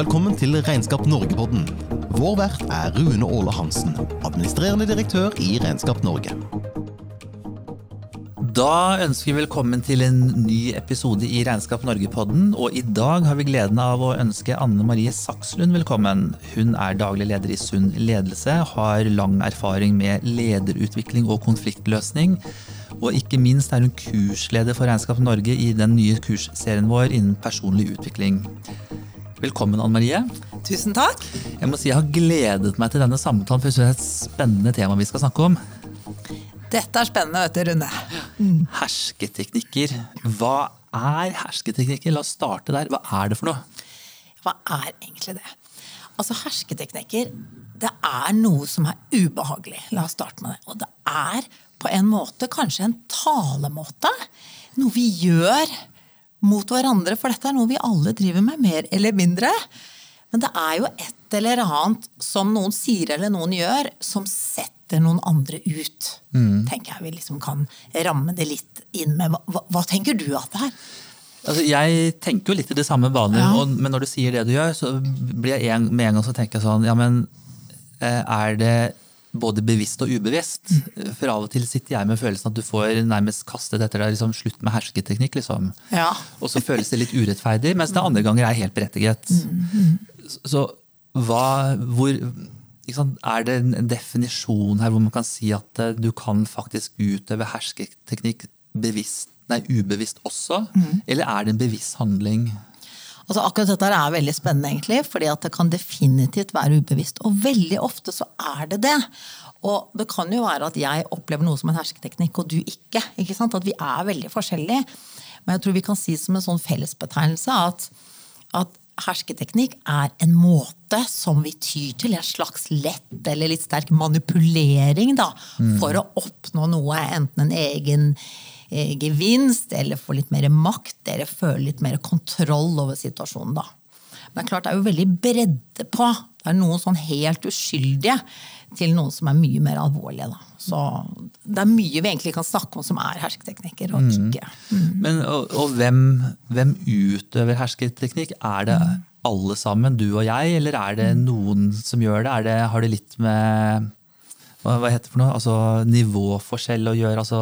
velkommen til Regnskap Norge-podden. Vår vert er Rune Åle Hansen, administrerende direktør i Regnskap Norge. Da ønsker vi velkommen til en ny episode i Regnskap Norge-podden. Og i dag har vi gleden av å ønske Anne Marie Sakslund velkommen. Hun er daglig leder i Sunn ledelse, har lang erfaring med lederutvikling og konfliktløsning. Og ikke minst er hun kursleder for Regnskap Norge i den nye kursserien vår innen personlig utvikling. Velkommen, Anne Marie. Tusen takk. Jeg må si jeg har gledet meg til denne samtalen, for jeg synes det er et spennende tema vi skal snakke om. Dette er spennende, vet du, Rune. Hersketeknikker. Hva er hersketeknikker? La oss starte der. Hva er det for noe? Hva er egentlig det? Altså, Hersketeknikker det er noe som er ubehagelig. La oss starte med det. Og det er på en måte kanskje en talemåte. Noe vi gjør mot hverandre, for dette er noe vi alle driver med, mer eller mindre. Men det er jo et eller annet som noen sier eller noen gjør, som setter noen andre ut. Mm. tenker jeg Vi liksom kan ramme det litt inn med. Hva, hva tenker du at det er? Altså, jeg tenker jo litt i det samme baner, ja. men når du sier det du gjør, så blir jeg en, med en gang så tenker jeg sånn Ja, men eh, er det både bevisst og ubevisst. For av og til sitter jeg med følelsen at du får nærmest kastet etter deg liksom, slutt med hersketeknikk. Liksom. Ja. Og så føles det litt urettferdig, mens det andre ganger er helt berettiget. Så hva, hvor Er det en definisjon her hvor man kan si at eh, du kan faktisk utøve hersketeknikk bevisst, nei, ubevisst også? Mm. Eller er det en bevisst handling? Altså akkurat dette er veldig spennende, egentlig, fordi det kan definitivt være ubevisst. Og veldig ofte så er det det. Og det kan jo være at jeg opplever noe som en hersketeknikk, og du ikke. ikke sant? At vi er veldig forskjellige. Men jeg tror vi kan si som en sånn fellesbetegnelse at, at hersketeknikk er en måte som vi tyr til. En slags lett eller litt sterk manipulering da, mm. for å oppnå noe. Enten en egen gevinst, eller få litt mer makt, eller føle litt mer kontroll over situasjonen. da. Men klart det er jo veldig bredde på. Det er noen sånn helt uskyldige til noen som er mye mer alvorlige. Da. Så det er mye vi egentlig kan snakke om som er hersketeknikker, og mm. ikke. Mm. Men, og, og hvem, hvem, utøver hersketeknikk? Er det alle sammen, du og jeg, eller er det mm. noen som gjør det? det har det litt med hva, heter det for noe? Altså nivåforskjell å gjøre, altså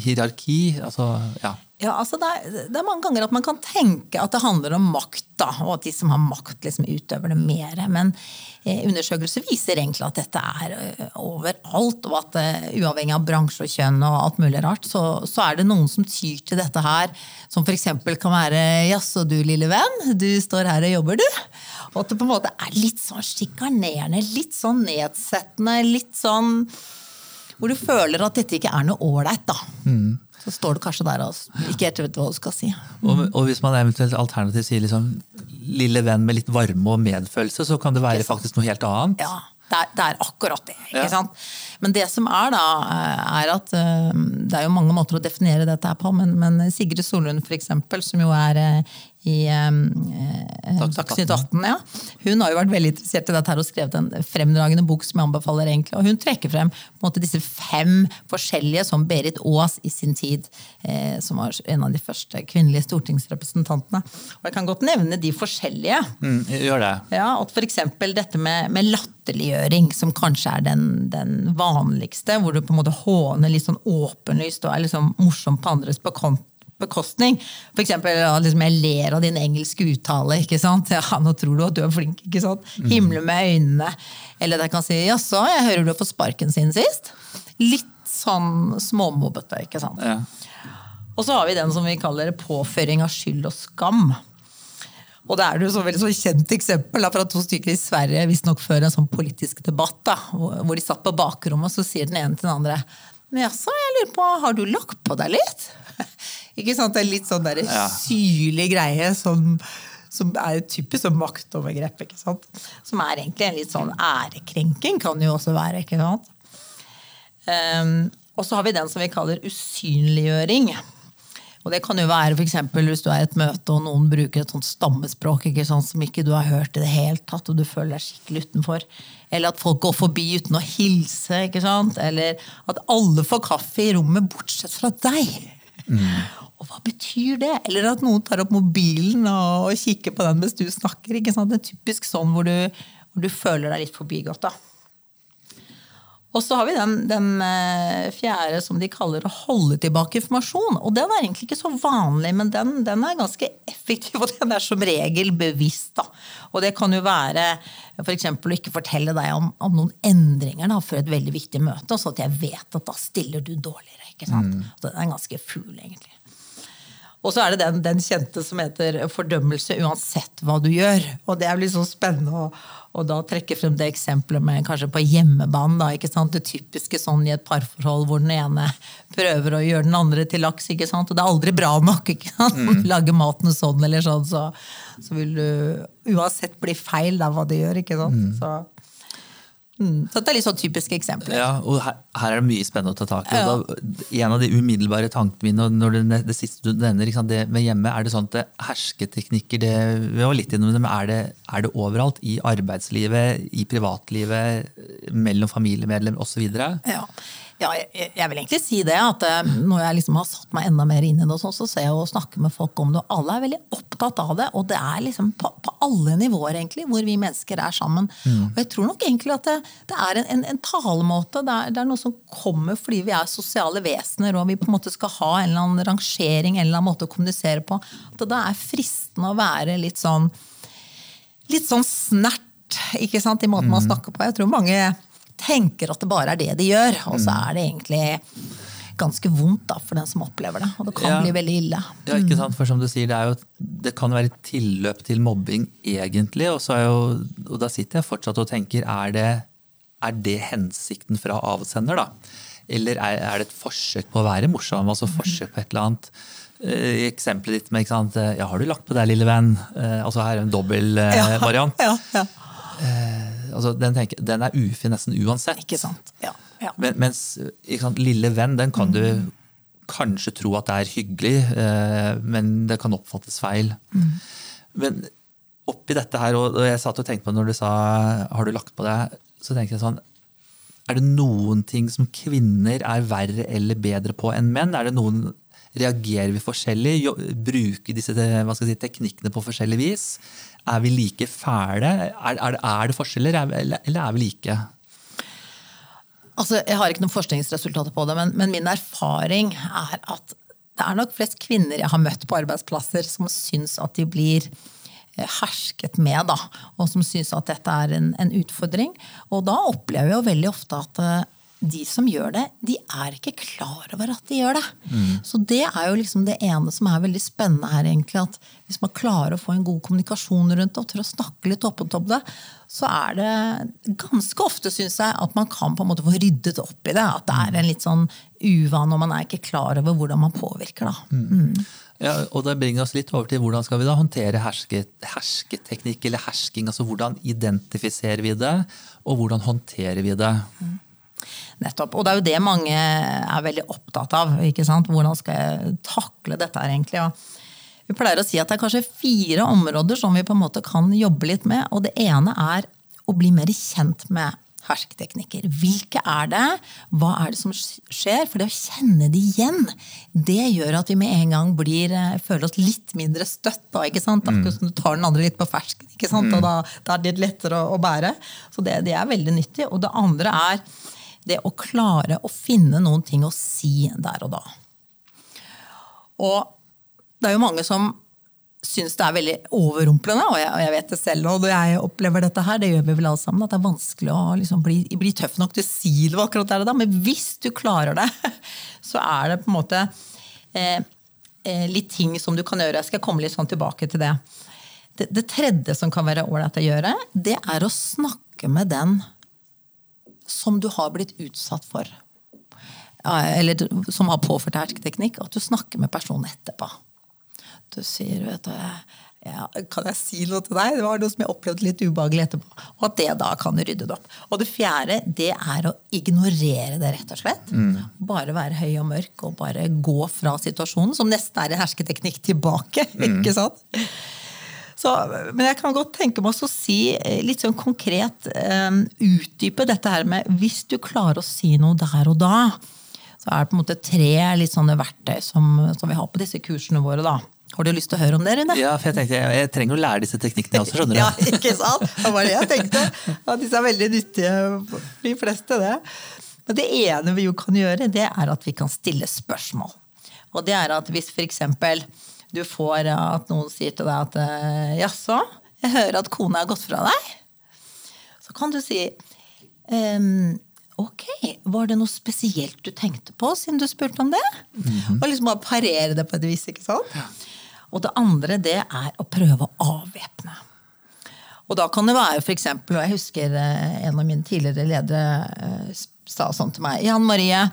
hierarki? Altså, ja. Ja, altså det er, det, er, mange ganger at man kan tenke at det handler om makt, da, og at de som har makt, liksom utøver det mer. Men eh, undersøkelser viser egentlig at dette er uh, overalt, og at uh, uavhengig av bransje og kjønn og alt mulig rart, så, så er det noen som tyr til dette her, som f.eks. kan være 'jaså du lille venn, du står her og jobber, du'. Og at det på en måte er litt sånn sjikanerende, litt sånn nedsettende, litt sånn Hvor du føler at dette ikke er noe ålreit, da. Mm så står du kanskje der og ikke helt vet hva du skal si. Og, og, hvis man eventuelt alternativt sier liksom, 'lille venn med litt varme og medfølelse', så kan det være faktisk noe helt annet? Ja, det er, det er akkurat det. ikke ja. sant? Men det som er, da, er at eh, det er jo mange måter å definere dette her på, men, men Sigrid Solund, eksempel, som jo er eh, i eh, Dagsnytt 18. Ja. Hun har jo vært veldig interessert i dette her og skrevet en fremdragende bok som jeg anbefaler. egentlig, og Hun trekker frem måte, disse fem forskjellige, som Berit Aas i sin tid, eh, som var en av de første kvinnelige stortingsrepresentantene. Og Jeg kan godt nevne de forskjellige. Mm, gjør det. Ja, at F.eks. dette med, med, latterliggjøring, som kanskje er den, den, vanligste. Hvor du på en måte håner litt sånn åpenlyst og er liksom morsom på andres bekont bekostning. For eksempel, liksom, jeg ler av din engelske uttale. ikke sant? Ja, nå tror du at du er flink. ikke sant? Mm. Himle med øynene. Eller jeg kan si 'jaså, jeg hører du har fått sparken sin sist'. Litt sånn småmobbete, ikke sant. Ja. Og så har vi den som vi kaller påføring av skyld og skam. Og det er jo så veldig så kjent eksempel da, fra to stykker i Sverige visstnok før en sånn politisk debatt. da, Hvor de satt på bakrommet, og så sier den ene til den andre men jaså, jeg lurer på, har du lagt på deg litt? Ikke sant? Er litt sånn der ja. syrlig greie som, som er typisk sånn maktovergrep. ikke sant? Som er egentlig en litt sånn ærekrenking, kan det jo også være. ikke sant? Um, og så har vi den som vi kaller usynliggjøring. Og Det kan jo være for hvis du er i et møte og noen bruker et sånt stammespråk ikke sant, som ikke du har hørt i det hele tatt, og du føler deg skikkelig utenfor. Eller at folk går forbi uten å hilse. ikke sant? Eller at alle får kaffe i rommet bortsett fra deg. Og hva betyr det? Eller at noen tar opp mobilen og kikker på den mens du snakker. ikke sant? Det er typisk sånn hvor du, hvor du føler deg litt forbigått. da. Og så har vi den, den eh, fjerde som de kaller å holde tilbake informasjon. Og den er egentlig ikke så vanlig, men den, den er ganske effektiv, og den er som regel bevisst. Da. Og det kan jo være f.eks. å ikke fortelle deg om, om noen endringer da, før et veldig viktig møte, så at jeg vet at da stiller du dårligere. Ikke sant? Mm. Så den er ganske ful, egentlig. Og så er det den, den, kjente som heter fordømmelse uansett hva du gjør. Og det er litt sånn spennende å, og da trekke frem det eksempelet med kanskje på hjemmebane. Da, ikke sant? Det typiske sånn i et parforhold hvor den ene prøver å gjøre den andre til laks. ikke sant? Og det er aldri bra nok. ikke sant? Mm. Lage maten sånn eller sånn, så, så, vil du uansett bli feil av hva du gjør. ikke sant? Mm. Så Mm. Så det er litt sånn typiske eksempler. Ja, og her, her, er det mye spennende å ta tak i. Ja. Da, en av de umiddelbare tankene mine når det, det siste du nevner, det med hjemme, er det sånn at det, hersketeknikker det, Vi var litt innom det, men er det, er det overalt? I arbeidslivet, i privatlivet, mellom familiemedlemmer osv.? Ja. Ja, jeg, jeg, vil egentlig si det. at eh, Når jeg liksom har satt meg enda mer inn i det, så ser jeg og snakker med folk om det, og alle er veldig opptatt av det. Og det er liksom på, på alle nivåer egentlig, hvor vi mennesker er sammen. Mm. Og jeg tror nok egentlig at det, det er en, en, en talemåte. Det er, det er, noe som kommer fordi vi er sosiale vesener, og vi på en måte skal ha en eller annen rangering, en eller annen måte å kommunisere på. At det er fristende å være litt sånn litt sånn snert ikke sant, i måten man mm. snakker på. Jeg tror mange tenker at det bare er det de gjør, og så er det egentlig ganske vondt da, for den som opplever det. Og det kan ja. bli veldig ille. Ja, ikke sant? For som du sier, det, jo, det kan være tilløp til mobbing egentlig. Og, jo, og, da sitter jeg fortsatt og tenker, er det, er det hensikten fra avsender? da? Eller er, er, det et forsøk på å være morsom? altså forsøk på et eller annet? Eh, I eksempelet ditt med ikke sant? Ja, 'Har du lagt på deg, lille venn?' Eh, altså her er en dobbel eh, variant. Ja, ja, ja altså, den, tenker, den, er ufin nesten uansett. Ikke sant? Ja, ja. Men, mens sant, lille venn, den kan mm. du kanskje tro at det er hyggelig, eh, men det kan oppfattes feil. Mm. Men oppi dette her, og jeg satt og tenkte på når du sa 'har du lagt på deg', så tenkte jeg sånn Er det noen ting som kvinner er verre eller bedre på enn menn? Er det noen Reagerer vi forskjellig? Bruker disse si, teknikkene på forskjellig vis? Er vi like fæle? Er, er, er det forskjeller, eller, er vi like? Altså, jeg har ikke noen forskningsresultater på det, men, men, min erfaring er at det er nok flest kvinner jeg har møtt på arbeidsplasser som syns at de blir eh, hersket med, da, og som syns at dette er en, en, utfordring. Og da opplever jeg jo veldig ofte at eh, de som gjør det, de er ikke klar over at de gjør det. Mm. Så det er jo liksom det ene som er veldig spennende her, egentlig. At hvis man klarer å få en god kommunikasjon rundt det, og tør å snakke litt opp om det, så er det ganske ofte, syns jeg, at man kan på en måte få ryddet opp i det. At det er en litt sånn uvane, og man er ikke klar over hvordan man påvirker, da. Mm. Mm. Ja, og Det bringer oss litt over til hvordan skal vi da håndtere herske, hersketeknikk eller hersking. altså Hvordan identifiserer vi det, og hvordan håndterer vi det? Mm. Nettopp. Og det er jo det mange er veldig opptatt av. ikke sant? Hvordan skal jeg takle dette her egentlig? Og vi pleier å si at det er kanskje fire områder som vi på en måte kan jobbe litt med. Og det ene er å bli mer kjent med hersketeknikker. Hvilke er det? Hva er det som skjer? For det å kjenne det igjen, det gjør at vi med en gang blir, eh, føler oss litt mindre støtt. Da, ikke sant? Akkurat som du tar den andre litt på fersken. ikke sant? Og da, da er det litt lettere å, å bære. Så det, det, er veldig nyttig. Og det andre er det å klare å finne noen ting å si der og da. Og det er jo mange som syns det er veldig overrumplende, og jeg, og jeg, vet det selv. Og jeg opplever dette her, det gjør vi vel alle sammen, at det er vanskelig å liksom bli, bli, tøff nok til å si det akkurat der og da. Men hvis du klarer det, så er det på en måte eh, eh, litt ting som du kan gjøre. Jeg skal komme litt sånn tilbake til det. Det, det tredje som kan være ålreit å gjøre, det er å snakke med den som du har blitt utsatt for, eller som har påført hersketeknikk, at du snakker med personen etterpå. Du sier vet du, ja, Kan jeg si noe til deg? Det var noe som jeg opplevde litt ubehagelig etterpå. Og at det da kan rydde det opp. Og det fjerde, det er å ignorere det, rett og slett. Mm. Bare være høy og mørk og bare gå fra situasjonen, som nesten er en hersketeknikk tilbake. Mm. ikke sant? Så, men jeg kan godt tenke meg å si eh, litt sånn konkret um, Utdype dette her med hvis du klarer å si noe der og da, så er det på en måte tre litt sånne verktøy som, som vi har på disse kursene våre. da. Har du lyst til å høre om det, Rune? Ja, for jeg tenkte, jeg, jeg trenger å lære disse teknikkene også, skjønner du. Ja, ikke sant? Det var det jeg tenkte. At disse er veldig nyttige for de fleste. det. Men det ene vi jo kan gjøre, det er at vi kan stille spørsmål. Og det er at hvis f.eks. du får at noen sier til deg at eh, jaså, jeg hører at kona har gått fra deg. Så kan du si ehm, Ok, var det noe spesielt du tenkte på siden du spurte om det? Og liksom bare parere det på et vis. ikke sant? Og det andre det er å prøve å avvæpne. Og da kan det være eksempel, og jeg husker eh, en av mine tidligere ledere eh, sa sånn til meg Jan Marie,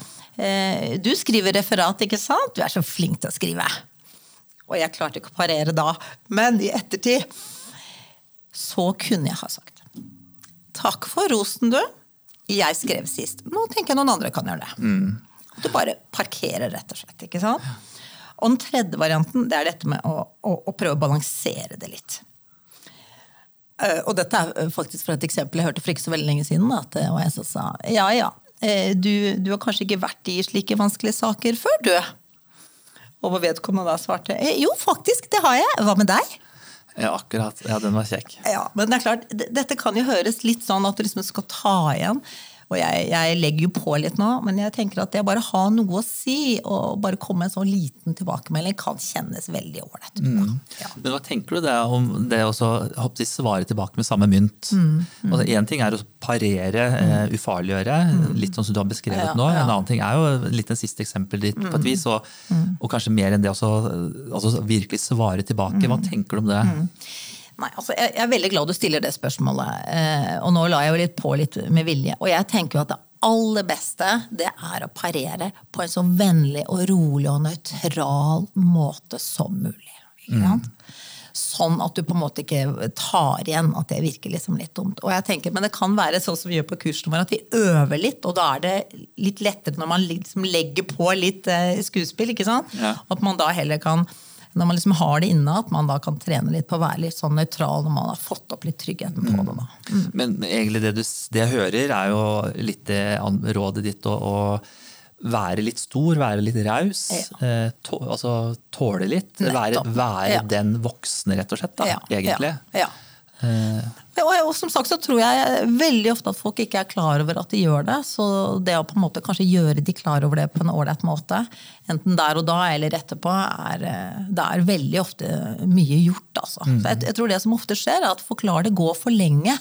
du skriver referat, ikke sant? Du er så flink til å skrive. Og jeg klarte ikke å parere da. Men i ettertid så kunne jeg ha sagt takk for rosen, du. Jeg skrev sist. Nå tenker jeg noen andre kan gjøre det. Du bare parkerer, rett og slett. ikke sant? Og den tredje varianten det er dette med å, å, å prøve å balansere det litt. Eh, og dette er eh, faktisk fra et eksempel jeg hørte for ikke så veldig lenge siden. At det var en som sa ja ja, eh, du, du har kanskje ikke vært i slike vanskelige saker før, du. Og hvor vedkommende da svarte jo, faktisk, det har jeg. Hva med deg? Ja, akkurat. Ja, den var kjekk. Ja, men det er klart, dette kan jo høres litt sånn at du liksom skal ta igjen. Og jeg, jeg legger jo på litt nå, men jeg tenker at det å bare ha noe å si, og bare komme med en sånn liten tilbakemelding, kan kjennes veldig ålreit Mm. Ja. Men hva tenker du det om det å svare tilbake med samme mynt? Mm, Altså, en ting er å parere, uh, ufarliggjøre, litt sånn som du har beskrevet Ja, nå. ja. En annen ting er jo litt den siste eksempelet ditt, på et vis. Og, og kanskje mer enn det også altså, virkelig svare tilbake. Hva tenker du om det? Nei, altså jeg, jeg er veldig glad du stiller det spørsmålet. Eh, og nå la jeg jo litt på litt med vilje. Og jeg tenker jo at det aller beste det er å parere på en så vennlig og rolig og nøytral måte som mulig. Sant? Sånn at du på en måte ikke tar igjen at det virker liksom litt dumt. Og jeg tenker, Men det kan være sånn som vi gjør på kursene våre, at vi øver litt, og da er det litt lettere når man liksom legger på litt eh, skuespill. ikke sant? Ja. At man da heller kan når man liksom har det inne, at man da kan trene litt på å være litt sånn nøytral når man har fått opp litt tryggheten på det. da. Men egentlig det, du, det jeg hører, er jo litt det rådet ditt å, å være litt stor, være litt raus. Eh, tå, altså tåle litt. Være, Nettopp. være Ja. den voksne, rett og slett. Da, Ja, egentlig. Ja, ja. Og, og som sagt så tror jeg veldig ofte at folk ikke er klar over at de gjør det. Så det å på en måte kanskje gjøre de klar over det på en ålreit måte, enten der og da eller etterpå, er, eh, det er veldig ofte mye gjort. Altså. Så jeg, jeg tror det som ofte skjer, er at folk lar det gå for lenge.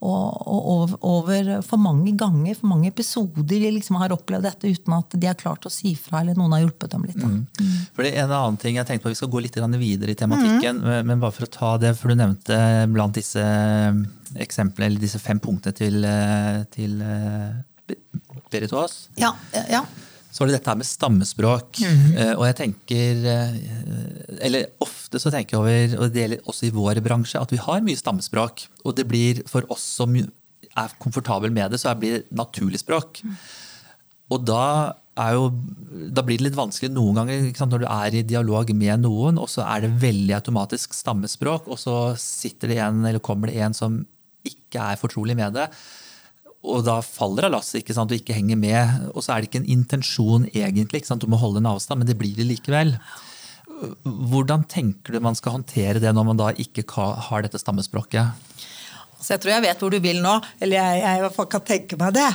Og, og over, for mange ganger, for mange episoder, de liksom har opplevd dette uten at de har klart å si fra, eller noen har hjulpet dem litt. Mm. For det er en annen ting jeg tenkte på, Vi skal gå litt videre i tematikken, men- men bare for å ta det, for du nevnte blant disse eksemplene, eller disse fem punktene til, eh, til eh, Berit Aas, Ja, ja. Så var det dette her med stammespråk. Eh, Og jeg tenker eh, Eller ofte så tenker jeg over, og det gjelder også i vår bransje, at vi har mye stammespråk. Og det blir for oss som er komfortable med det, så blir det naturlig språk. Og da, er jo, da blir det litt vanskelig noen ganger sant, når du er i dialog med noen, og så er det veldig automatisk stammespråk, og så sitter det en, eller kommer det en som ikke er fortrolig med det. Og da faller av lasset ikke sant, og ikke henger med. Og så er det ikke en intensjon egentlig. ikke sant, Du må holde en avstand, men det blir det likevel. Hvordan tenker du man skal håndtere det når man da ikke har dette stammespråket? Så jeg tror jeg vet hvor du vil nå. Eller jeg, jeg i hvert fall kan tenke meg det.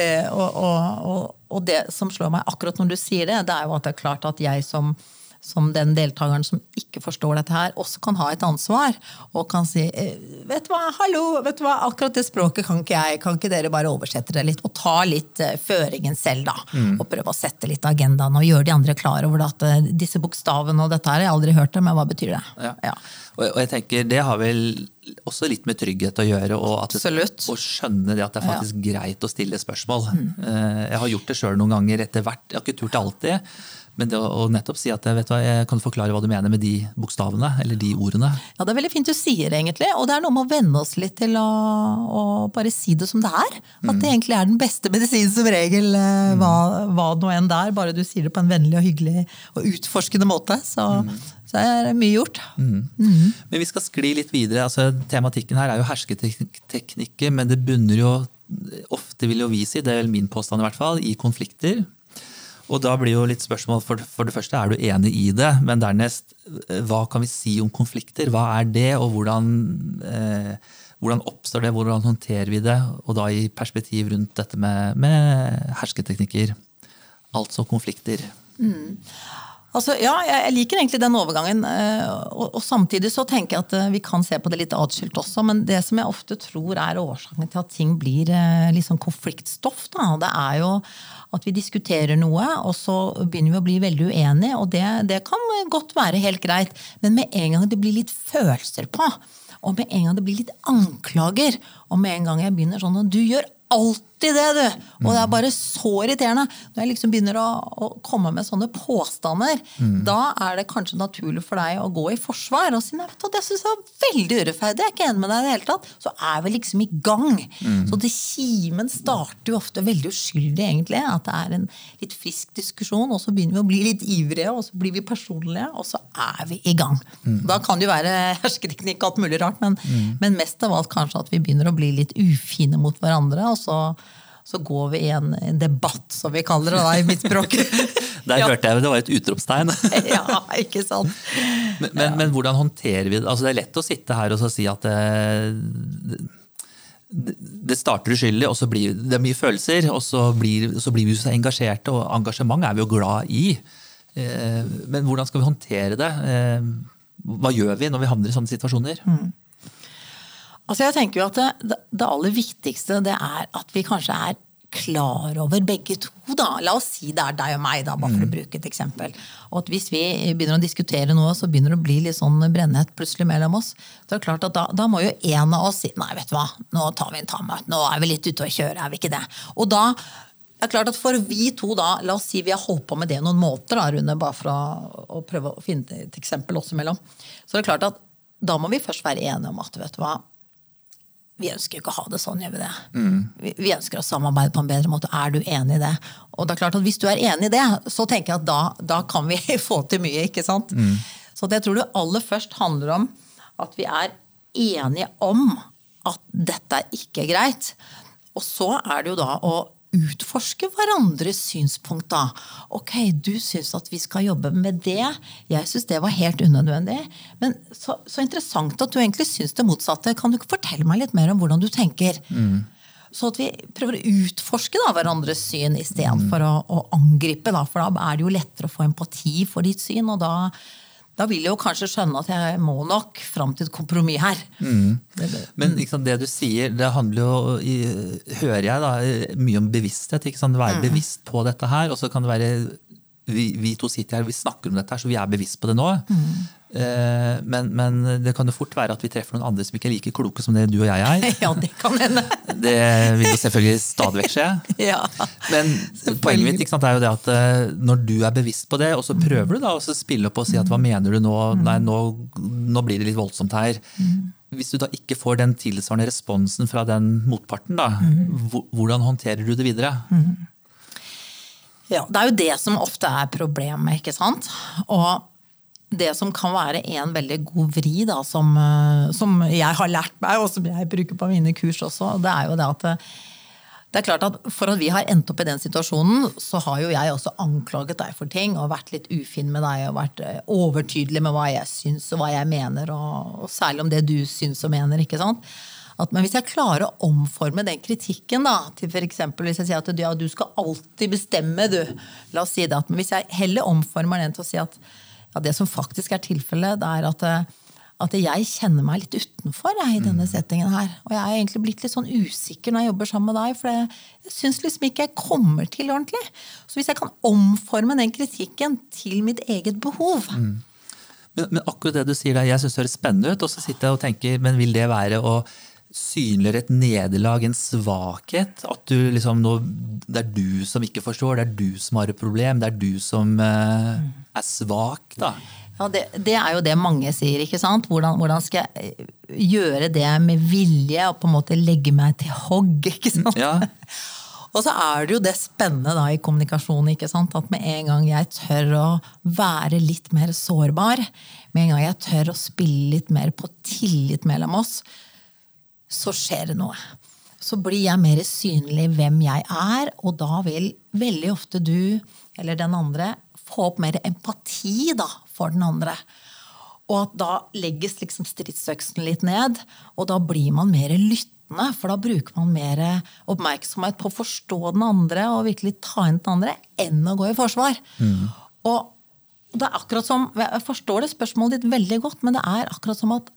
Eh, og, og, og, og det som slår meg akkurat når du sier det, det er jo at det er klart at jeg som, som den deltakeren som ikke forstår dette her, også kan ha et ansvar. Og kan si eh, vet du hva, hallo, vet du hva, akkurat det språket kan ikke jeg. Kan ikke dere bare oversette det litt? Og ta litt eh, føringen selv, da. Og prøve å sette litt agendaen og gjøre de andre klar over at eh, disse bokstavene og dette her, jeg har aldri hørt det, men hva betyr det? Ja. Ja. Og, og jeg tenker Det har vel også litt med trygghet å gjøre. Og, at Absolutt. og skjønne det at det er faktisk greit å stille spørsmål. Mm. Jeg har gjort det sjøl noen ganger etter hvert. Jeg har ikke turt det alltid. Men det å, nettopp si at vet du hva, jeg kan forklare hva du mener med de bokstavene eller de ordene. Ja, Det er veldig fint du sier egentlig, og det er noe med å venne oss litt til å, å bare si det som det er. At det egentlig er den beste medisinen som regel, eh, hva, hva det nå enn det er. Bare du sier det på en vennlig og hyggelig og utforskende måte, så, så er det mye gjort. Men vi skal skli litt videre. altså Tematikken her er jo hersketeknikker, men det bunner jo ofte, vil jo vi si, det er vel min påstand i hvert fall, i konflikter. Og da blir jo litt spørsmål, for, for det første, er du enig i det? Men dernest, hva kan vi si om konflikter? Hva er det, og hvordan, eh, hvordan oppstår det? Hvordan håndterer vi det? Og da i perspektiv rundt dette med, med hersketeknikker. Altså konflikter. Mm. Altså, ja, jeg liker egentlig den overgangen. Eh, og, og, samtidig så tenker jeg at eh, vi kan se på det litt atskilt også. Men det som jeg ofte tror er årsaken til at ting blir liksom konfliktstoff, da, det er jo at vi diskuterer noe, og så begynner vi å bli veldig uenige. Og det, det kan godt være helt greit, men med en gang det blir litt følelser på, og med en gang det blir litt anklager, og med en gang jeg begynner sånn og Du gjør alltid det, du! Og det er bare så irriterende. Når jeg liksom begynner å, å komme med sånne påstander, mm. da er det kanskje naturlig for deg å gå i forsvar og si nei, vet du, det syns jeg er veldig urettferdig, jeg er ikke enig med deg i det hele tatt. Så er vi liksom i gang. Mm. Så det kimen starter jo ofte veldig uskyldig, egentlig. At det er en litt frisk diskusjon, og så begynner vi å bli litt ivrige, og så blir vi personlige, og så er vi i gang. Mm. Da kan det jo være hersketeknikk og alt mulig rart, men, mm. men mest av alt kanskje at vi begynner å bli litt ufine mot hverandre. og så så går vi i en, debatt, som vi kaller det da, i mitt språk. Der ja. hørte jeg det var et utropstegn. ja, ikke sant. Men, men, men, hvordan håndterer vi det? Altså, det er lett å sitte her og si at det, det starter uskyldig, og så blir det mye følelser. Og så blir, så blir vi så engasjerte, og engasjement er vi jo glad i. Eh, men hvordan skal vi håndtere det? Eh, hva gjør vi når vi havner i sånne situasjoner? Mm. Altså jeg tenker jo at det, det, aller viktigste det er at vi kanskje er klar over begge to. da. La oss si det er deg og meg, da, bare for mm. å bruke et eksempel. Og at hvis vi begynner å diskutere noe, så begynner det å bli litt sånn brennhet plutselig mellom oss. Så det er klart at da, da må jo en av oss si nei, vet du hva, nå tar vi en tammet, nå er vi litt ute å kjøre, er vi ikke det? Og da det er klart at For vi to, da, la oss si vi har holdt på med det noen måneder, da, Rune, bare for å, å prøve å finne et eksempel oss imellom. Så det er klart at da må vi først være enige om at vet du hva, vi ønsker jo ikke å ha det sånn, gjør vi det? Mm. Vi, vi, ønsker å samarbeide på en bedre måte. Er du enig i det? Og det er klart at Hvis du er enig i det, så tenker jeg at da, da kan vi få til mye. ikke sant? Mm. Så det tror det aller først handler om at vi er enige om at dette er ikke greit. Og så er det jo da å utforske hverandres synspunkt, da. Ok, du syns at vi skal jobbe med det. Jeg syns det var helt unødvendig. Men så, så, interessant at du egentlig syns det motsatte. Kan du ikke fortelle meg litt mer om hvordan du tenker? Mm. Så at vi prøver å utforske da, hverandres syn istedenfor mm. å, å angripe. Da, for da er det jo lettere å få empati for ditt syn. og da da vil jeg jo kanskje skjønne at jeg må nok fram til et kompromiss her. Mm. Men liksom, det du sier, det handler jo, hører jeg, da, mye om bevissthet. Være mm. bevisst på dette her. Og så kan det være vi, vi, to sitter her, vi snakker om dette, her, så vi er bevisst på det nå. Mm. Eh, men, men, det kan jo fort være at vi treffer noen andre som ikke er like kloke som det du og jeg er. Ja, Det kan hende. Det vil jo selvfølgelig stadig vekk skje. Ja, men poenget mitt sant, er jo det at eh, når du er bevisst på det, og så prøver du da å spille opp og si at hva mener du nå? Mm. Nei, nå, nå blir det litt voldsomt her. Mm. Hvis du da ikke får den tilsvarende responsen fra den motparten, da, mm. hvordan håndterer du det videre? Ja, Det er jo det som ofte er problemet. ikke sant? Og det som kan være en veldig god vri, da, som, eh, som, jeg har lært meg, og som jeg bruker på mine kurs også, det er jo det at eh, det er klart at For at vi har endt opp i den situasjonen, så har jo jeg også anklaget deg for ting og vært litt ufin med deg og vært eh, overtydelig med hva jeg syns og hva jeg mener, og, og særlig om det du syns og mener. ikke sant? At, men hvis jeg klarer å omforme den kritikken da, til f.eks. hvis jeg sier at ja, du skal alltid bestemme, du. La oss si det. Men hvis jeg heller omformer den til å si at ja, det som faktisk er tilfellet, det er at, at jeg kjenner meg litt utenfor jeg, i denne mm. settingen her. Og jeg er egentlig blitt litt sånn usikker når jeg jobber sammen med deg, for jeg, jeg syns liksom ikke jeg kommer til ordentlig. Så hvis jeg kan omforme den kritikken til mitt eget behov mm. men, men, akkurat det du sier der, jeg syns det høres spennende ut, og så sitter jeg og tenker, men vil det være å synliggjør et nederlag, en svakhet. At du liksom nå, det er du som ikke forstår, det er du som har et problem, det er du som uh, er svak. da. Ja, det, det, er jo det mange sier. ikke sant? Hvordan, hvordan, skal jeg eh, gjøre det med vilje og på en måte legge meg til hogg? ikke sant? Ja. og så er det jo det spennende da i kommunikasjon ikke sant? at med en gang jeg tør å være litt mer sårbar, med en gang jeg tør å spille litt mer på tillit mellom oss, så skjer det noe. så blir jeg mer synlig hvem jeg er, og da vil veldig ofte du eller den andre få opp mer empati da, for den andre. Og at da legges liksom stridsøksen litt ned, og da blir man mer lyttende. For da bruker man mer oppmerksomhet på å forstå den andre og virkelig ta inn den andre, enn å gå i forsvar. Mm. Og det er akkurat som, Jeg forstår det spørsmålet ditt veldig godt, men det er akkurat som at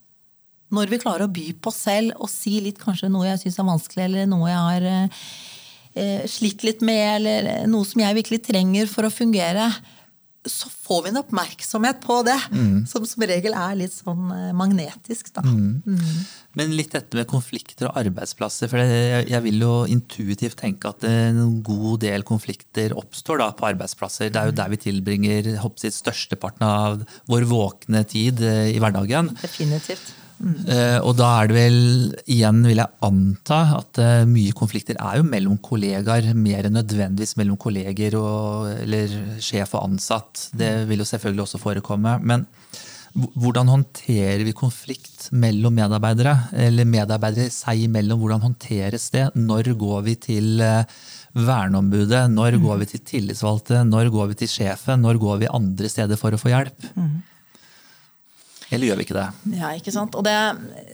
når vi klarer å by på oss selv og si litt kanskje noe jeg syns er vanskelig, eller noe jeg har eh, slitt litt med, eller noe som jeg virkelig trenger for å fungere, så får vi en oppmerksomhet på det. Mm. Som som regel er litt sånn eh, magnetisk. Da. Mm. Mm. Men litt dette med konflikter og arbeidsplasser. for jeg, jeg, vil jo intuitivt tenke at en god del konflikter oppstår da på arbeidsplasser. Det er jo der vi tilbringer hoppsitt størsteparten av vår våkne tid eh, i hverdagen. Definitivt. Uh, og da er det vel, igjen vil jeg anta, at uh, mye konflikter er jo mellom kollegaer, mer enn nødvendigvis mellom kolleger og, eller sjef og ansatt. Det vil jo selvfølgelig også forekomme. Men hvordan håndterer vi konflikt mellom medarbeidere? Eller medarbeidere seg imellom, hvordan håndteres det? Når går vi til uh, verneombudet? Når mm. går vi til tillitsvalgte? Når går vi til sjefen? Når går vi andre steder for å få hjelp? Mm. Eller gjør vi ikke det? Ja, ikke sant? Og det,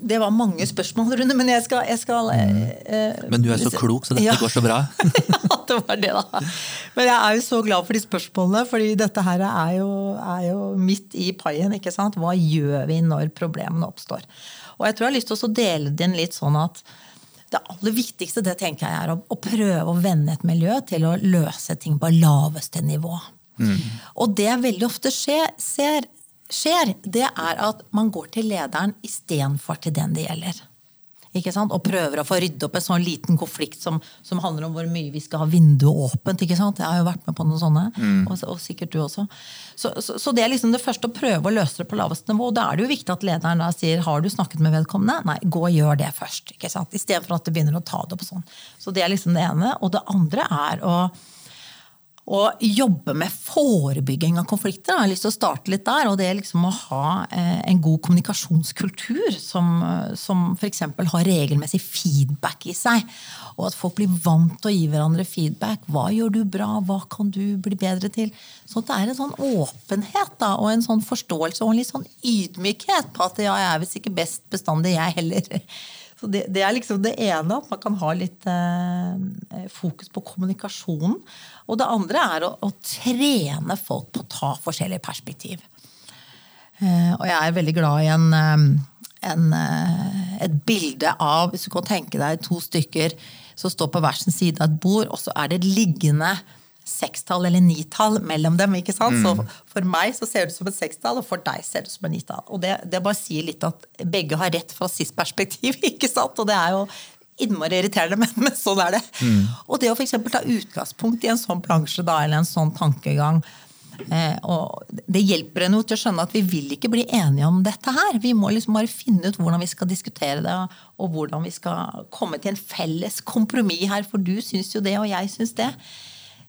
det var mange spørsmål, Rune, men jeg skal, jeg skal mm. eh, Men du er så klok, så dette ja. går så bra. ja, det var det, da. Men jeg er jo så glad for de spørsmålene, fordi dette her er jo, er jo midt i paien. ikke sant? Hva gjør vi når problemene oppstår? Og jeg tror jeg har lyst til å dele det inn litt sånn at det aller viktigste det tenker jeg er å, å prøve å vende et miljø til å løse ting på laveste nivå. Mm. Og det veldig ofte skjer, ser, skjer, det er at man går til lederen istedenfor til den det gjelder. Ikke sant? Og prøver å få rydde opp en sånn liten konflikt som, som, handler om hvor mye vi skal ha vinduet åpent. ikke sant? Jeg har jo vært med på noen sånne, mm. og, og, sikkert du også. Så, så, så, det er liksom det første å prøve å løse det på laveste nivå. Da er det jo viktig at lederen da sier har du snakket med vedkommende? Nei, gå og gjør det først. ikke sant? Istedenfor at du begynner å ta det opp sånn. Så det er liksom det ene. Og det andre er å å jobbe med forebygging av konflikter. Jeg har lyst til å starte litt der. og Det er liksom å ha eh, en god kommunikasjonskultur som, som f.eks. har regelmessig feedback i seg. Og at folk blir vant til å gi hverandre feedback. Hva gjør du bra? Hva kan du bli bedre til? Så det er en sånn åpenhet da, og en sånn forståelse og en litt sånn ydmykhet på at ja, jeg er visst ikke best bestandig, jeg heller. Så det, det, er liksom det ene, at man kan ha litt eh, fokus på kommunikasjonen. Og det andre er å, å, trene folk på å ta forskjellige perspektiv. Eh, og jeg er veldig glad i en, eh, en, eh, et bilde av Hvis du kan tenke deg to stykker som står på hver sin side av et bord, og så er det liggende sekstall eller nitall mellom dem. ikke sant? Mm. Så For meg så ser det ut som et sekstall, og for deg ser det ut som et nitall. Og det, det bare sier litt at begge har rett fra sitt perspektiv. ikke sant? Og det er jo innmari irriterende, men, men sånn er det. Mm. Og det å f.eks. ta utgangspunkt i en sånn plansje da, eller en sånn tankegang eh, og Det hjelper en jo til å skjønne at vi vil ikke bli enige om dette her. Vi må liksom bare finne ut hvordan vi skal diskutere det, og hvordan vi skal komme til en felles kompromiss her. For du syns jo det, og jeg syns det.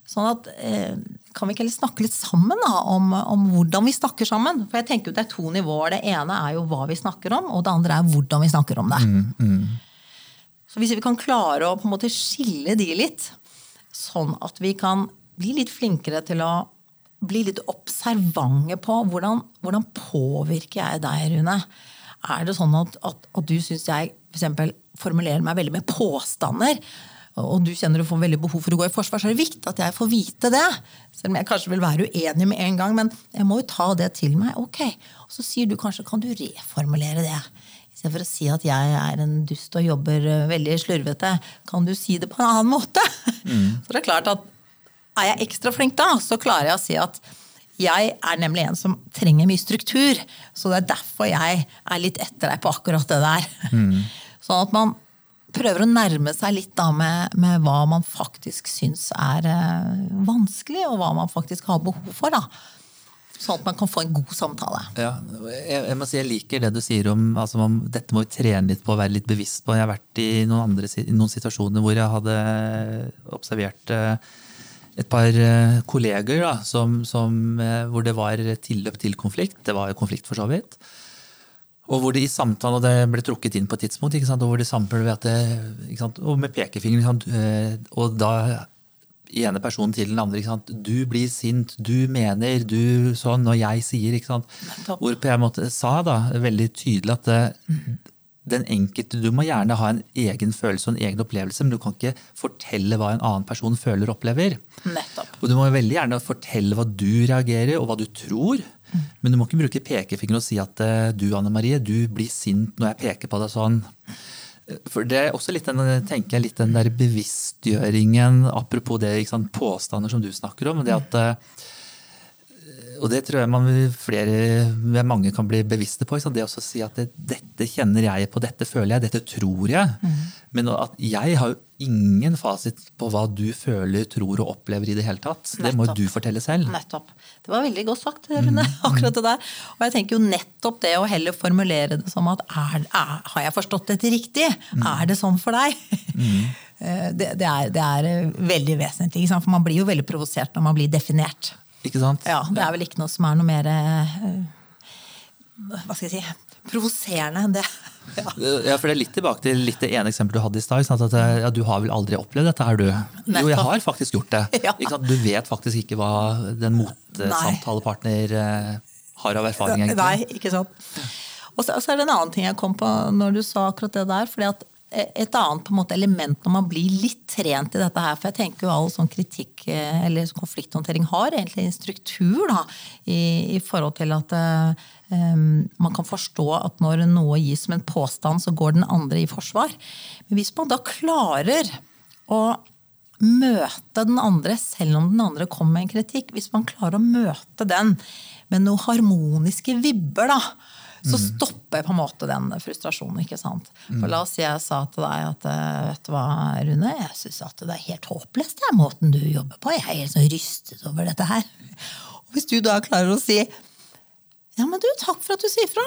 Sånn at, eh, Kan vi ikke heller snakke litt sammen da, om, om, hvordan vi snakker sammen? For jeg tenker Det er to nivåer. Det ene er jo hva vi snakker om, og det andre er hvordan vi snakker om det. Mm, mm. Så Hvis vi kan klare å på en måte skille de litt, sånn at vi kan bli litt flinkere til å bli litt observante på hvordan, hvordan påvirker jeg deg, Rune? Er det sånn at, at, at du syns jeg for eksempel, formulerer meg veldig med påstander? Og du kjenner du får veldig behov for å gå i forsvar, så er det viktig at jeg får vite det. Selv om jeg kanskje vil være uenig med en gang, men jeg må jo ta det til meg. ok. Og så sier du kanskje kan du reformulere det. Istedenfor å si at jeg er en dust og jobber eh, veldig slurvete, kan du si det på en annen måte? Mm. Så det er klart at er jeg ekstra flink da, så klarer jeg å si at jeg er nemlig en som trenger mye struktur. Så det er derfor jeg er litt etter deg på akkurat det der. Mm. Sånn at man prøver å nærme seg litt da med, med hva man faktisk syns er eh, vanskelig, og hva man faktisk har behov for. da. Sånn at man kan få en god samtale. Ja, jeg, jeg, må si jeg liker det du sier om altså dette må vi trene litt på og være litt bevisst på. Jeg har vært i noen, andre, i noen situasjoner hvor jeg hadde observert eh, et par eh, kolleger da, som, som, hvor det var tilløp til konflikt. Det var jo konflikt, for så vidt. Og hvor det i samtalen, og det ble trukket inn på et tidspunkt, ikke sant? og hvor de samtaler at det? Og med pekefingeren. Eh, og da ene personen til den andre. Du blir sint, du mener, du sånn, og jeg sier. ikke sant? Hvorpå jeg måtte, sa da veldig tydelig at det, den enkelte, Du må gjerne ha en egen følelse og en egen opplevelse, men du kan ikke fortelle hva en annen person føler og opplever. Nettopp. Og Du må veldig gjerne fortelle hva du reagerer og hva du tror. Mm. Men du må ikke bruke pekefinger og si at eh, du Anne Marie, du blir sint når jeg peker på deg sånn. For Det er også litt den, tenker jeg, litt den der bevisstgjøringen, apropos det sant, påstander som du snakker om. det at eh, og det tror jeg man flere, mange kan bli bevisste på. Det å si at det, dette kjenner jeg på, dette føler jeg, dette tror jeg. Mm. Men at jeg har jo ingen fasit på hva du føler, tror og opplever i det hele tatt. Det må du fortelle selv. Nettopp. Det var veldig godt sagt, Rune. Mm. akkurat det der. Og jeg tenker jo nettopp det å heller formulere det som at er, er, har jeg forstått dette riktig? Mm. Er det sånn for deg? Mm. Det, det, er, det, er, veldig vesentlig. For man blir jo veldig provosert når man blir definert. Ikke sant? Ja, Det er vel ikke noe som er noe mer eh, Hva skal jeg si provoserende enn det. Ja. for det er litt tilbake til litt det ene eksempelet du hadde i stad. At eh, ja, du har vel aldri opplevd dette, er du? Jo, jeg har faktisk gjort det. Ja. Du vet faktisk ikke hva den motsamtalepartner eh, har av erfaring. egentlig. Nei, ikke sant. Og så, er det en annen ting jeg kom på når du sa akkurat det der. fordi at et annet måte, element når man blir litt trent i dette her. For jeg tenker jo all sånn kritikk eh, eller konflikthåndtering har egentlig en struktur da, i, i forhold til at man kan forstå at når noe gis som en påstand, så går den andre i forsvar. Men hvis man da klarer å møte den andre, selv om den andre kommer med en kritikk, hvis man klarer å møte den med noen harmoniske vibber, da, så mm. stopper på en måte den frustrasjonen. ikke sant? For mm. La oss si jeg sa til deg at eh, vet du hva, Rune, jeg syns at det er helt håpløst den måten du jobber på. Jeg er helt sånn rystet over dette her. Og Hvis du da klarer å si ja, men du, takk for at du sier fra.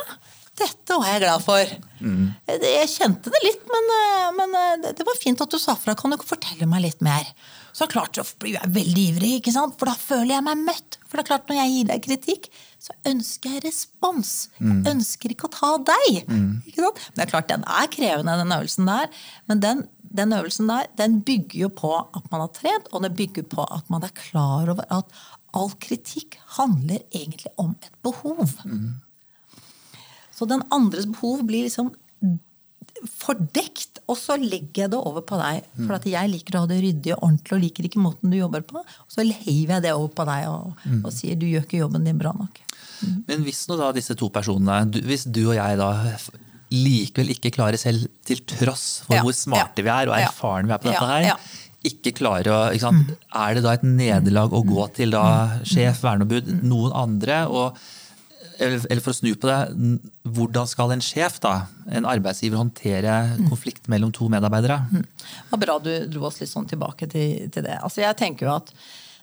Dette var jeg glad for. Mm. Jeg kjente det litt, men, eh, men, eh, det var fint at du sa fra. Kan du fortelle meg litt mer? Så klart så blir jeg veldig ivrig, ikke sant? for da føler jeg meg møtt. For det er klart, når jeg gir deg kritikk, så ønsker jeg respons. Jeg mm. ønsker ikke å ta deg. Mm. Ikke sant? Men det er klart, den er krevende, den øvelsen der. Men den, den, øvelsen der, den bygger jo på at man har trent, og den bygger på at man er klar over at all kritikk handler egentlig om et behov. Mm. Så den andres behov blir liksom fordekt, og så legger jeg det over på deg. For at jeg liker å ha det ryddig og ordentlig og liker ikke måten du jobber på. Og så heiver jeg det over på deg og, og sier du gjør ikke jobben din bra nok. Men hvis nå da disse to personene, hvis du og jeg da likevel ikke klarer selv, til tross for ja, hvor smarte ja, vi er og erfarne vi er på dette her, ikke klarer å ikke sant? Mm. Er det da et nederlag å gå til da sjef, verneombud, noen andre? og eller for å snu på det, hvordan skal en sjef, da, en arbeidsgiver, håndtere konflikt mellom to medarbeidere? Det var bra du dro oss litt sånn tilbake til, til det. Altså, jeg tenker jo at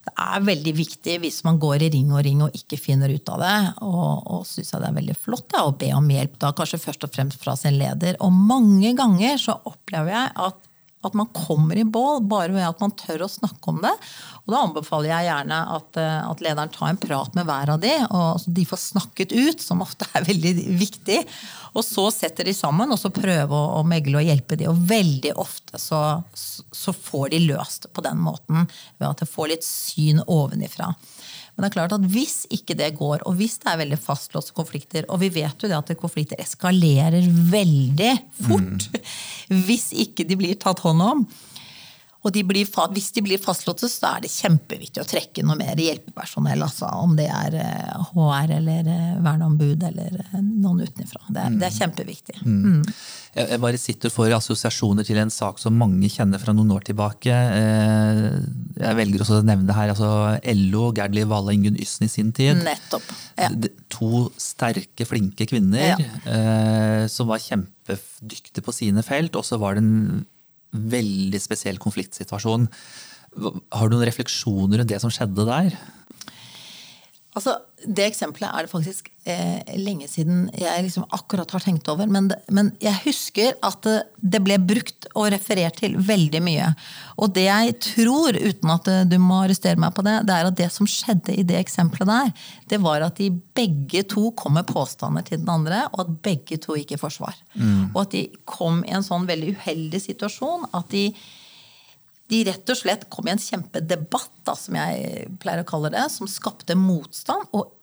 det er veldig viktig hvis man går i ring og ring og ikke finner ut av det. Og, og syns jeg det er veldig flott ja, å be om hjelp, da kanskje først og fremst fra sin leder. Og mange ganger så opplever jeg at at man kommer i bål bare ved at man tør å snakke om det. Og Da anbefaler jeg gjerne at, eh, at lederen tar en prat med hver av de, og de får snakket ut, som ofte er veldig viktig. Og så setter de sammen og så prøver å, å megle og hjelpe de. Og veldig ofte så, så får de løst på den måten ved at de får litt syn ovenifra. Men det er klart at hvis ikke det går, og hvis det er veldig fastlåste konflikter, og vi vet jo det at konflikter eskalerer veldig fort mm. hvis ikke de blir tatt hånd om, og de blir, hvis de blir fastlåste, så er det kjempeviktig å trekke noe mer hjelpepersonell. Altså, om det er HR eh, eller eh, verneombud eller eh, noen utenfra. Det, mm. det, er kjempeviktig. Mm. Mm. Jeg bare sitter for assosiasjoner til en sak som mange kjenner fra noen år tilbake. Jeg velger også å nevne det her. altså LO, Gerd Liv Valle Ingunn Yssen i sin tid. Nettopp. Ja. To sterke, flinke kvinner ja. som var kjempedyktige på sine felt. Og så var det en veldig spesiell konfliktsituasjon. Har du noen refleksjoner rundt det som skjedde der? Altså, Det eksempelet er det faktisk eh, lenge siden jeg liksom akkurat har tenkt over. Men, det, men, jeg husker at det, det, ble brukt og referert til veldig mye. Og det jeg tror, uten at du må arrestere meg på det, det er at det som skjedde i det eksempelet der, det var at de begge to kom med påstander til den andre, og at begge to gikk i forsvar. Mm. Og at de kom i en sånn veldig uheldig situasjon. at de de rett og slett kom i en kjempedebatt, da, som jeg pleier å kalle det, som skapte motstand, og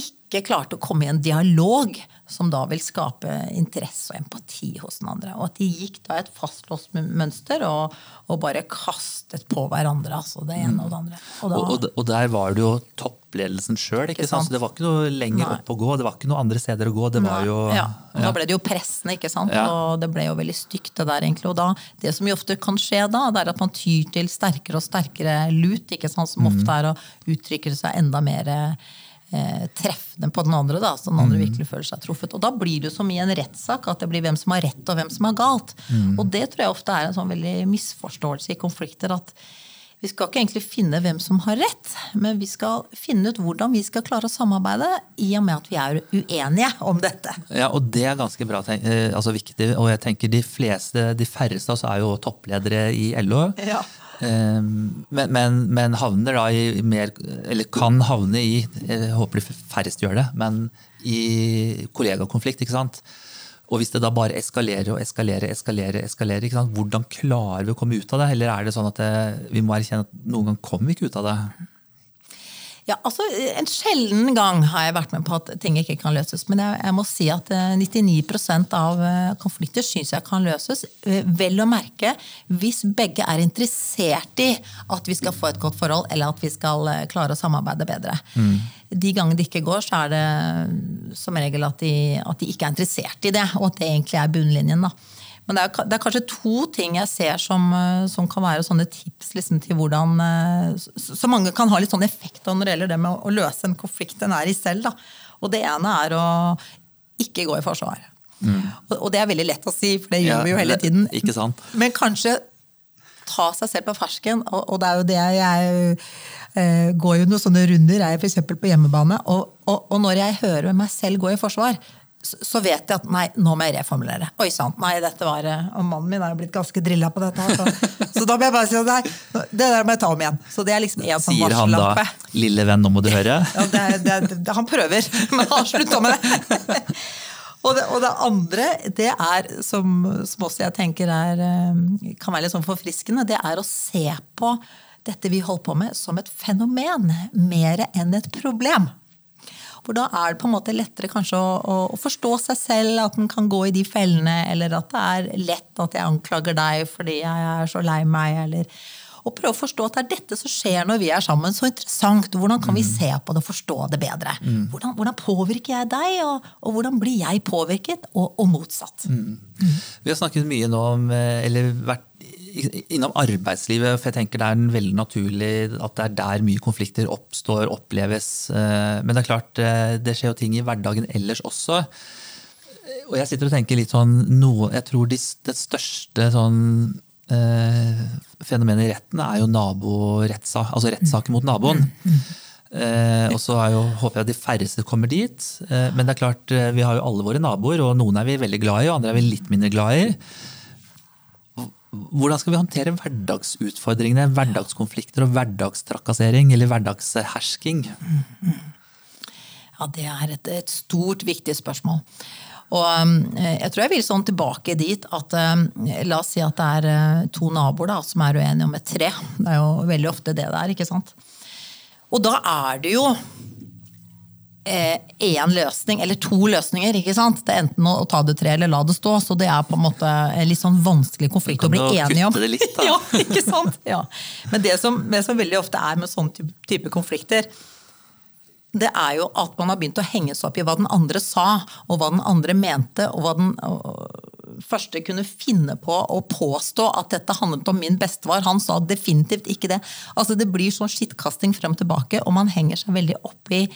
ikke klarte å komme i en dialog som da vil skape interesse og empati hos den andre. Og at de gikk da et fastlåst mønster og, og, bare kastet på hverandre. altså det ene og det andre. Og, da, og, og der var det jo toppledelsen sjøl. Det var ikke noe lenger Nei. opp å gå, det var ikke noe andre steder å gå. det var jo... Ja. Da ble det jo pressende, ikke sant? Ja. og det ble jo veldig stygt. Det der egentlig. Og da, det som jo ofte kan skje da, det er at man tyr til sterkere og sterkere lut, ikke sant? som ofte mm. er å uttrykke seg enda mer eh, treffende på den andre. da, så den andre mm. virkelig føler seg truffet. Og da blir det jo som i en rettssak at det blir hvem som har rett og hvem som har galt. Mm. Og det tror jeg ofte er en sånn veldig misforståelse i konflikter. at vi skal ikke egentlig finne hvem som har rett, men vi skal finne ut hvordan vi skal klare å samarbeide i og med at vi er uenige om dette. Ja, og Det er ganske bra, eh, altså viktig. Og jeg tenker de fleste, de færreste av oss er jo toppledere i LO. Ja. Ehm, men, men, men, havner da i mer Eller kan havne i Jeg håper de færreste gjør det, men i kollegakonflikt. ikke sant? Og hvis det da bare eskalerer og eskalerer, eskalerer, eskalerer, hvordan klarer vi å komme ut av det? Eller er det sånn at det, vi må erkjenne at noen gang kommer vi ikke ut av det? Ja, altså En sjelden gang har jeg vært med på at ting ikke kan løses. Men jeg, jeg må si at 99 eh, av eh, konflikter syns jeg kan løses. Eh, vel å merke hvis begge er interessert i at vi skal få et godt forhold, eller at vi skal klare å samarbeide bedre. Mm. De gangene det ikke går, så er det som regel at de, at de ikke er interessert i det, og at det egentlig er bunnlinjen. da. Men det er, det er, kanskje to ting jeg ser som, eh, som kan være sånne tips liksom, til hvordan eh, Så mange kan ha litt sånn effekt når det gjelder det med å, å løse en konflikt en er i selv. Da. Og det ene er å ikke gå i forsvar. Mm. Og, og, det er veldig lett å si, for det gjør ja, vi jo hele tiden. Ikke sant? Men kanskje ta seg selv på fersken, og, og det er jo det jeg eh, går jo noen sånne runder, jeg f.eks. på hjemmebane, og, og, og når jeg hører meg selv gå i forsvar, så vet jeg at nei, nå må jeg reformulere. Oi sant, nei, dette var, eh, og Mannen min er jo blitt ganske drilla på dette. Så, så da må jeg bare si at nei, det der må jeg ta om igjen. Så det er liksom en sånn Sier han da 'lille venn, nå må du høre'? Ja, det, det, det, Han prøver, men han har slutta med det. Og det, og det, andre, det er, som, som også jeg tenker er, eh, kan være litt sånn forfriskende, det er å se på dette vi holder på med, som et fenomen mer enn et problem. For da er det på en måte lettere kanskje å, å, forstå seg selv, at en kan gå i de fellene, eller at det er lett at jeg anklager deg fordi jeg er så lei meg, eller og prøve å forstå at det er dette som skjer når vi er sammen. Så interessant. Hvordan kan vi mm. se på det og forstå det bedre? Mm. Hvordan, hvordan, påvirker jeg deg, og, og, hvordan blir jeg påvirket, og, og motsatt? Mm. Mm. Vi har snakket mye nå om, eh, eller vært innom arbeidslivet, for jeg tenker det er veldig naturlig at det er der mye konflikter oppstår, oppleves. Eh, men det er klart, eh, det skjer jo ting i hverdagen ellers også. Og jeg sitter og tenker litt sånn noe, Jeg tror det største sånn eh, fenomenet i retten er jo naborettssak, altså rettssaker mot naboen. Eh, og så jo, håper jeg de færreste kommer dit. Eh, men det er klart, eh, vi har jo alle våre naboer, og noen er vi veldig glad i, og andre er vi litt mindre glad i. Hvordan skal vi håndtere hverdagsutfordringene, hverdagskonflikter og hverdagstrakassering eller hverdagshersking? Ja, Det er et, et stort, viktig spørsmål. Og um, jeg tror jeg vil sånn tilbake dit at um, la oss si at det er uh, to naboer da, som er uenige om et tre. Det er jo veldig ofte det det er. ikke sant? Og da er det jo én eh, løsning, eller to løsninger. ikke sant? Det er enten å ta det tre eller la det stå. Så det er på en måte en litt sånn vanskelig konflikt å bli enige om. Det litt, da. ja, ikke sant? Ja. Men det som, det som, veldig ofte er med sånn type konflikter, det er jo at man har begynt å henge seg opp i hva den andre sa, og hva den andre mente, og hva den første kunne finne på å påstå at dette handlet om min bestefar. Han sa definitivt ikke det. Altså Det blir sånn skittkasting frem og tilbake, og man henger seg veldig opp i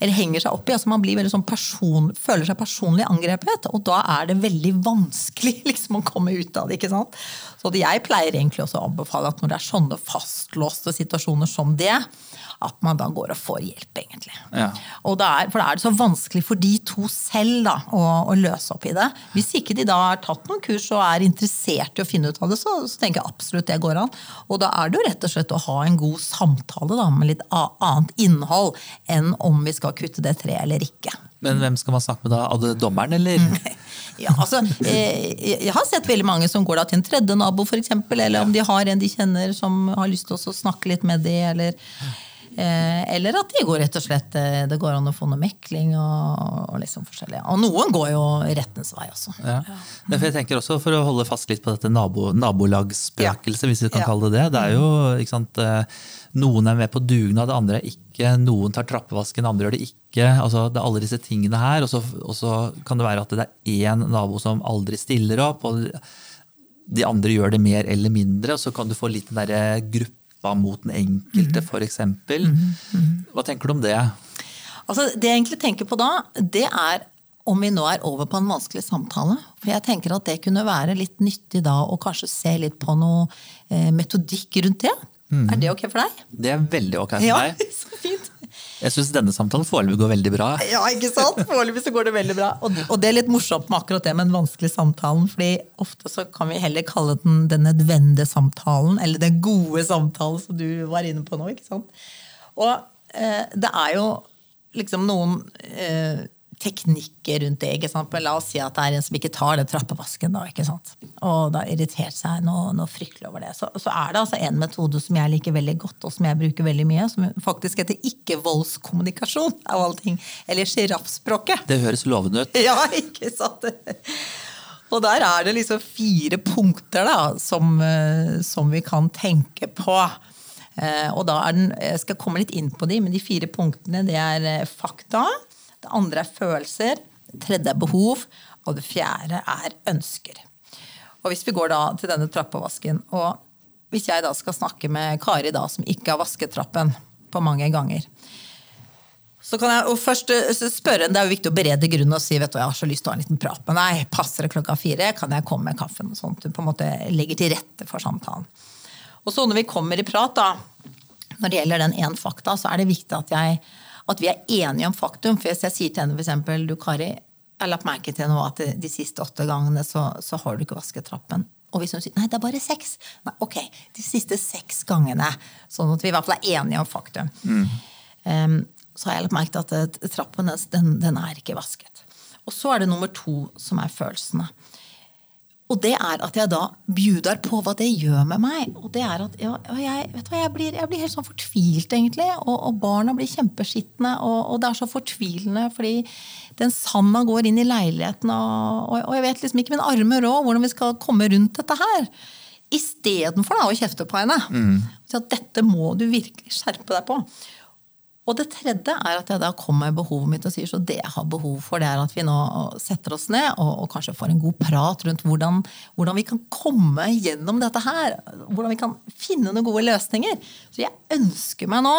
eller henger seg opp i. altså Man blir veldig sånn person, føler seg personlig angrepet, og da er det veldig vanskelig liksom å komme ut av det. ikke sant? Så Jeg pleier egentlig også å anbefale at når det er sånne fastlåste situasjoner som det, at man da går og får hjelp, egentlig. Ja. Og da er, for da er det så vanskelig for de to selv da, å, å løse opp i det. Hvis ikke de da har tatt noen kurs og er interessert i å finne ut av det, så, så tenker jeg absolutt det går an. Og da er det jo rett og slett å ha en god samtale da, med litt annet innhold enn om vi skal kutte det treet eller ikke. Men hvem skal man snakke med da? Det dommeren, eller? Ja, altså, eh, jeg har sett veldig mange som går da til en tredje nabo, eksempel, eller om de har en de kjenner som har lyst til å snakke litt med de, eller, eller at de går rett og slett eh, Det går an å få noe mekling og, og liksom forskjellig. Og noen går jo rettens vei også. Ja. Ja, jeg tenker også For å holde fast litt på dette nabo, nabolagsspøkelset, hvis vi kan Ja. kalle det det. Det er jo, ikke sant, eh, Noen er med på dugnad, andre er ikke. Noen tar trappevasken, andre gjør det ikke. altså Det er alle disse tingene her. Og så, og så kan det være at det er én nabo som aldri stiller opp, og de andre gjør det mer eller mindre. Og så kan du få litt den derre gruppa mot den enkelte, f.eks. Hva tenker du om det? Altså, det jeg egentlig tenker på da, det er om vi nå er over på en vanskelig samtale. For jeg tenker at det kunne være litt nyttig da å kanskje se litt på noe eh, metodikk rundt det. Er det ok for deg? Det er veldig ok for Ja, meg. så fint. Jeg syns denne samtalen foreløpig går veldig bra. Ja, ikke sant? Foreløpig så går det veldig bra. Og, det er litt morsomt med akkurat det med den vanskelige samtalen. fordi ofte så kan vi heller kalle den den nødvendige samtalen, eller den gode samtalen som du var inne på nå. ikke sant? Og eh, det er jo liksom noen eh, teknikker rundt det. ikke sant? Men la oss si at det er en som ikke tar den trappevasken, da, ikke sant? og da irritert seg noe, noe fryktelig over det. Så, så er det altså en metode som jeg liker veldig godt, og som jeg bruker veldig mye, som faktisk heter ikke-voldskommunikasjon, av alle ting. Eller sjiraffspråket. Det høres lovende ut. Ja, ikke sant? Og der er det liksom fire punkter da, som, eh, som vi kan tenke på. Eh, Og da er den, Jeg skal komme litt inn på de, men de fire punktene det er eh, fakta. Det andre er følelser. Det tredje er behov. Og det fjerde er ønsker. Og hvis vi går da til denne trappevasken, og hvis jeg da skal snakke med Kari da, som ikke har vasket trappen på mange ganger, så kan jeg først eh, spørre, Det er jo viktig å berede grunnen og si vet du, jeg har så lyst til å ha en liten prat med deg. Passer det klokka fire? Kan jeg komme med kaffen? Sånn at du på en måte legger til rette for samtalen. Og så når vi kommer i prat, da, når det gjelder den én fakta, så er det viktig at, jeg, at vi er enige om faktum. For hvis jeg sier til henne f.eks.: Du, Kari, jeg har lagt merke til nå at de siste åtte gangene så, så har du ikke vasket trappen. Og hvis hun sier nei, det er bare seks. Nei, ok, de siste seks gangene. Sånn at vi i hvert fall er enige om faktum. Em, så har jeg lagt merke til at eh, trappen den, den er ikke vasket. Og så er det nummer to, som er følelsene. Og det er at jeg da bjuder på hva det gjør med meg. Og det er at ja, jeg, vet hva, jeg, blir, jeg blir helt sånn fortvilt, egentlig. Og, og barna blir kjempeskitne. Og, og det er så fortvilende, fordi den sanda går inn i leiligheten. Og, og, jeg vet liksom ikke min arme råd hvordan vi skal komme rundt dette her. Istedenfor å kjefte på henne. Så at dette må du virkelig skjerpe deg på. Og det tredje er at jeg da kommer med behovet mitt og sier så det jeg har behov for, det er at vi nå setter oss ned og, og kanskje får en god prat rundt hvordan, hvordan vi kan komme gjennom dette her. Hvordan vi kan finne noen gode løsninger. Så jeg ønsker meg nå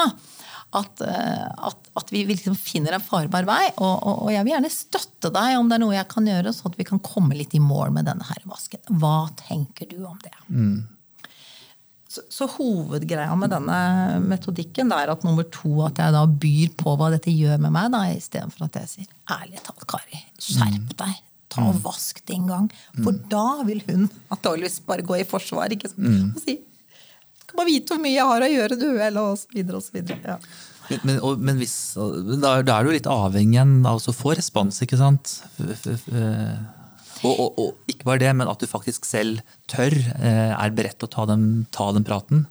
at, eh, at, at vi liksom finner en farbar vei. Og, og, og jeg vil gjerne støtte deg om det er noe jeg kan gjøre, så at vi kan komme litt i mål med denne her vasken. Hva tenker du om det? Så, så hovedgreia med denne metodikken det er at nummer to at jeg da byr på hva dette gjør med meg, da, istedenfor at jeg sier ærlig talt, Kari, skjerp deg. Ta og Vask din gang. For da vil hun antakeligvis bare gå i forsvar ikke sant? og si skal bare vite hvor mye jeg har å gjøre, du, eller osv. videre. Ja. Men, men, og, men hvis, da, da er du litt avhengig av å få respons, ikke sant? F- f- f- eh, Og, og, og ikke bare det, men at du faktisk selv tør, eh, er beredt til å ta den, ta den praten.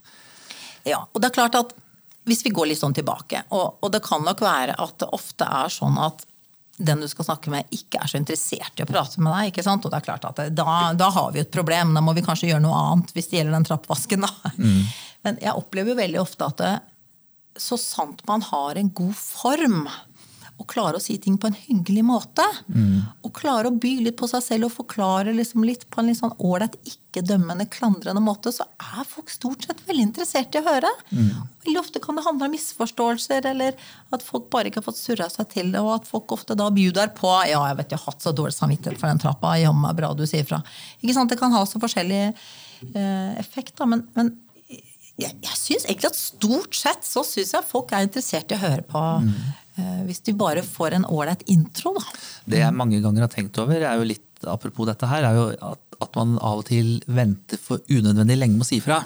Ja, og det er klart at hvis vi går litt sånn tilbake, og, og det kan nok være at det ofte er sånn at den du skal snakke med, ikke er så interessert i å prate med deg. ikke sant? Og det er klart at det, da, da har vi et problem. Da må vi kanskje gjøre noe annet hvis det gjelder den trappvasken. da. Men jeg opplever jo veldig ofte at det, så sant man har en god form, og klare å si ting på en hyggelig måte, og klare å by litt på seg selv og forklare liksom litt på en litt sånn ålreit, ikke-dømmende, klandrende måte, så er folk stort sett veldig interessert i å høre. Veldig ofte kan det handle om misforståelser, eller at folk bare ikke har fått surra seg til det, og at folk ofte da bjuder på Ja, jeg vet jeg har hatt så dårlig samvittighet for den trappa, jammen bra du sier fra. Ikke sant? Det kan ha så forskjellig eh, effekt, da, men, men jeg, jeg syns egentlig at stort sett så syns jeg folk er interessert i å høre på. eh, hvis de bare får en ålreit intro, da. Det jeg mange ganger har tenkt over, er jo litt, apropos dette her, er jo at, at man av og til venter for unødvendig lenge med å si fra.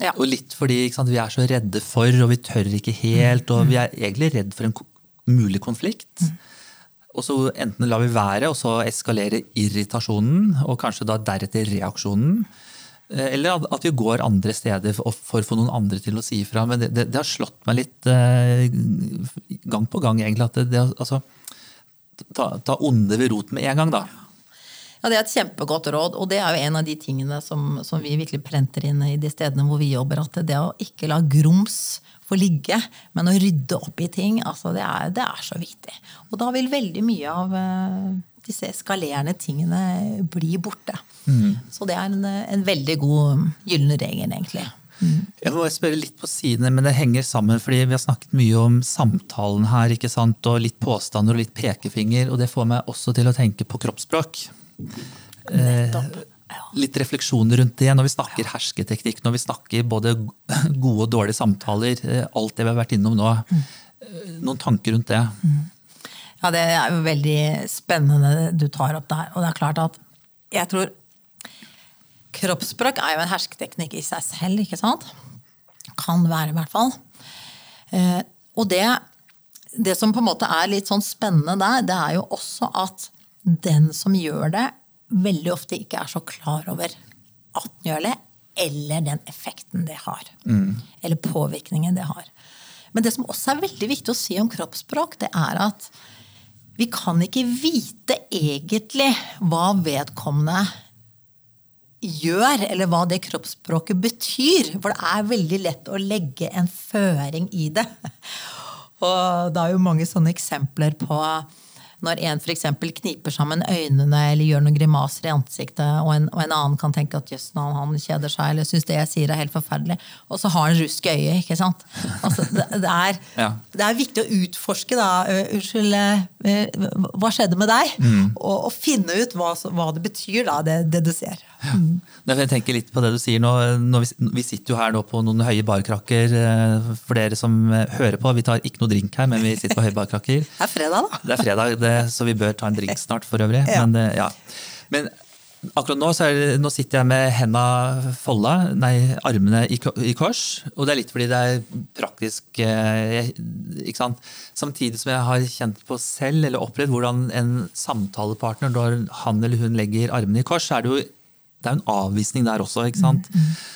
Ja. Og litt fordi sant, vi er så redde for, og vi tør ikke helt, og vi er egentlig redd for en mulig konflikt. Og så enten lar vi være, og så eskalerer irritasjonen, og kanskje da deretter reaksjonen. Eh, Eller at- vi går andre steder for å få noen andre til å si ifra. Men det, det, det har slått meg litt eh, gang på gang, egentlig. At det, altså, ta, ta onde ved roten med en gang, da. Ja, Det er et kjempegodt råd, og det er jo en av de tingene som, som vi virkelig prenter inn i de stedene hvor vi jobber. At det å ikke la grums få ligge, men å rydde opp i ting, altså det, er, det er så viktig. Og da vil veldig mye av eh, disse eskalerende tingene bli borte. Så det er en, en veldig god gyllen regel, egentlig. Jeg må spørre litt på sidene, men det henger sammen. fordi Vi har snakket mye om samtalen her, ikke sant? og litt påstander og litt pekefinger. Og det får meg også til å tenke på kroppsspråk. Nettopp. Ja. Litt refleksjoner rundt det når vi snakker hersketeknikk, når vi snakker både gode og dårlige samtaler. eh, Alt det vi har vært innom nå. Eh, Noen tanker rundt det? Ja, det er jo veldig spennende du tar opp der. Og det er klart at jeg tror Kroppsspråk er jo en hersketeknikk i seg selv, ikke sant? Kan være, i hvert fall. Eh, og det, det som på en måte er litt sånn spennende der, det er jo også at den som gjør det, veldig ofte ikke er så klar over at den gjør det, eller den effekten det har. Eller påvirkningen det har. Men det som også er veldig viktig å si om kroppsspråk, det er at vi kan ikke vite egentlig hva vedkommende gjør, eller hva det kroppsspråket betyr. For det er veldig lett å legge en føring i det. Og det er jo mange sånne eksempler på når en f.eks. kniper sammen øynene eller gjør noen grimaser i ansiktet, og en, og en annen kan tenke at jøss, han, han kjeder seg eller syns det jeg sier er helt forferdelig, og så har han rusk i øyet. ikke sant? Altså, det, det, er, Ja. det er viktig å utforske, da. Unnskyld, hva skjedde med deg? Og, og finne ut hva, hva det betyr, da, det, det du ser. For Jeg tenker litt på det du sier nå. Vi, vi sitter jo her nå på noen høye barkrakker. eh, For dere som eh, hører på, vi tar ikke noe drink her, men vi sitter på høye barkrakker. Det er fredag, da. Det er fredag, det, så vi bør ta en drink snart for øvrig. Ja. Men, eh, ja. men akkurat nå, så er det, nå sitter jeg med henda folda, nei, armene i, i kors. Og det er litt fordi det er praktisk. ikke sant? Samtidig som jeg har kjent på selv, eller opplevd hvordan en samtalepartner, når han eller hun legger armene i kors, så er det jo det er jo en avvisning der også. ikke sant?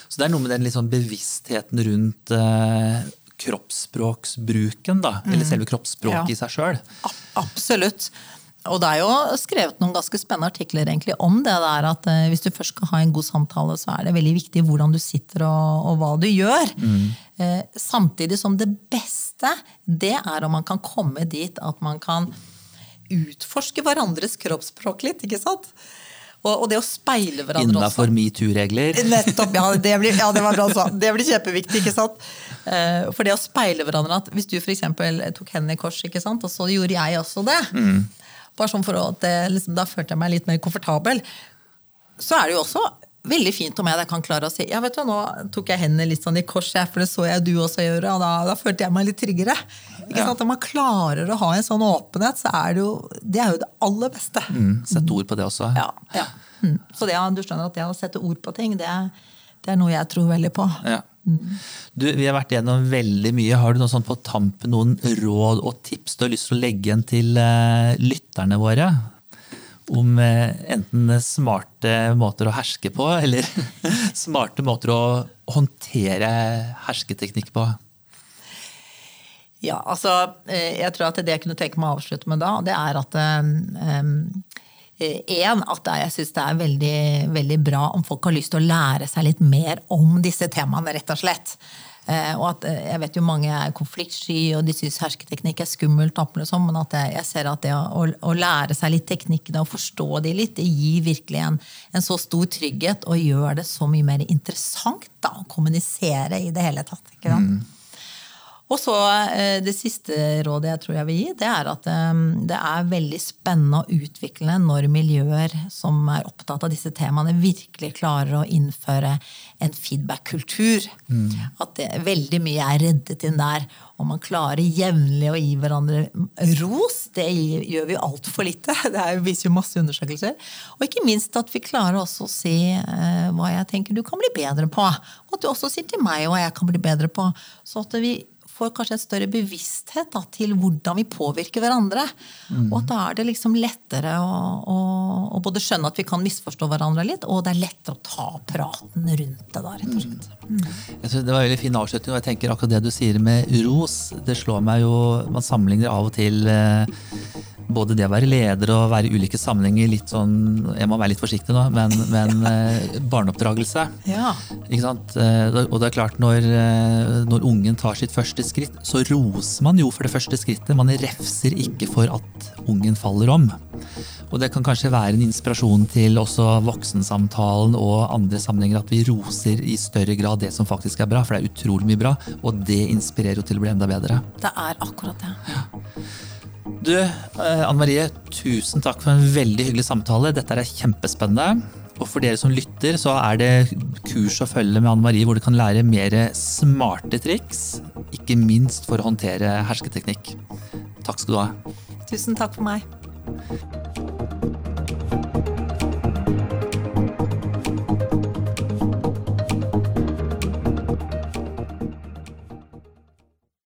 Så det er noe med den sånn bevisstheten rundt eh, kroppsspråksbruken, da. Eller selve kroppsspråket Ja. i seg sjøl. Absolutt. Og det er jo skrevet noen ganske spennende artikler egentlig om det der at eh, hvis du først skal ha en god samtale, så er det veldig viktig hvordan du sitter og, og hva du gjør. Eh, samtidig som det beste, det er om man kan komme dit at man kan utforske hverandres kroppsspråk litt, ikke sant? Og, og det å speile hverandre også. Innafor metoo-regler. Nettopp, ja det, blir, ja, det var bra sagt. Det blir kjempeviktig. ikke sant? Eh, For det å speile hverandre at Hvis du eksempel tok hendene i kors, ikke sant? og så gjorde jeg også det, bare sånn for at det, liksom, da følte jeg meg litt mer komfortabel, så er det jo også veldig fint om jeg da kan klare å si ja vet du, nå tok jeg hendene litt sånn i kors, for det så jeg du også gjøre, og da, da følte jeg meg litt tryggere. Ikke Ja. sant? Om man klarer å ha en sånn åpenhet, så er det jo det, er jo det aller beste. Mm, Sette ord på det også. Ja, ja. Mm. Så det, du skjønner at det å sette ord på ting, det, det er noe jeg tror veldig på. Ja. Du, vi har vært gjennom veldig mye. Har du noe sånn på tampen, noen råd og tips du har lyst til å legge igjen til uh, lytterne våre? Om eh, enten smarte måter å herske på, eller smarte måter å håndtere hersketeknikk på? Ja, altså, eh, jeg tror at det jeg kunne tenke meg å avslutte med da, det er at en, at er- jeg syns det er veldig, veldig bra om folk har lyst til å lære seg litt mer om disse temaene, rett og slett. Eh, og at eh, Jeg vet jo mange er konfliktsky, og de syns hersketeknikk er skummelt, sånn, men at jeg, ser at det å, å lære seg litt teknikkene og forstå de litt, det gir virkelig en, en så stor trygghet og gjør det så mye mer interessant da, å kommunisere i det hele tatt. ikke sant? Og så eh, Det siste rådet jeg tror jeg vil gi, det er at eh, det er veldig spennende og utviklende når miljøer som er opptatt av disse temaene, virkelig klarer å innføre en feedback-kultur. Mm. At det, veldig mye er reddet inn der. Og man klarer jevnlig å gi hverandre ros. Det gjør vi altfor lite. Det viser jo masse undersøkelser. Og ikke minst at vi klarer også å se eh, hva jeg tenker du kan bli bedre på. Og at du også sier til meg hva jeg kan bli bedre på. Så at vi får kanskje en større bevissthet da, til hvordan vi påvirker hverandre. Mm. Og at da er det liksom lettere å, å, å, både skjønne at vi kan misforstå hverandre litt, og det er lettere å ta praten rundt det. da, rett og slett. Mm. Jeg synes Det var en veldig fin avslutning, og jeg tenker akkurat det du sier med ros. Det slår meg jo Man sammenligner av og til eh, både det å være leder og være i ulike sammenhenger litt sånn Jeg må være litt forsiktig nå, men, men eh, barneoppdragelse. Ja. Ikke sant? Eh, og det er klart, når, eh, når, ungen tar sitt første skritt, så roser man jo for det første skrittet. Man refser ikke for at ungen faller om. Og det kan kanskje være en inspirasjon til også voksensamtalen og andre sammenhenger at vi roser i større grad det som faktisk er bra, for det er utrolig mye bra, og det inspirerer jo til å bli enda bedre. Det er akkurat det. Ja. Du, eh, Anne Marie, tusen takk for en veldig hyggelig samtale. Dette er kjempespennende. Og for dere som lytter, så er det kurs å følge med Anne Marie hvor du kan lære mer smarte triks. Ikke minst for å håndtere hersketeknikk. Takk skal du ha. Tusen takk for meg.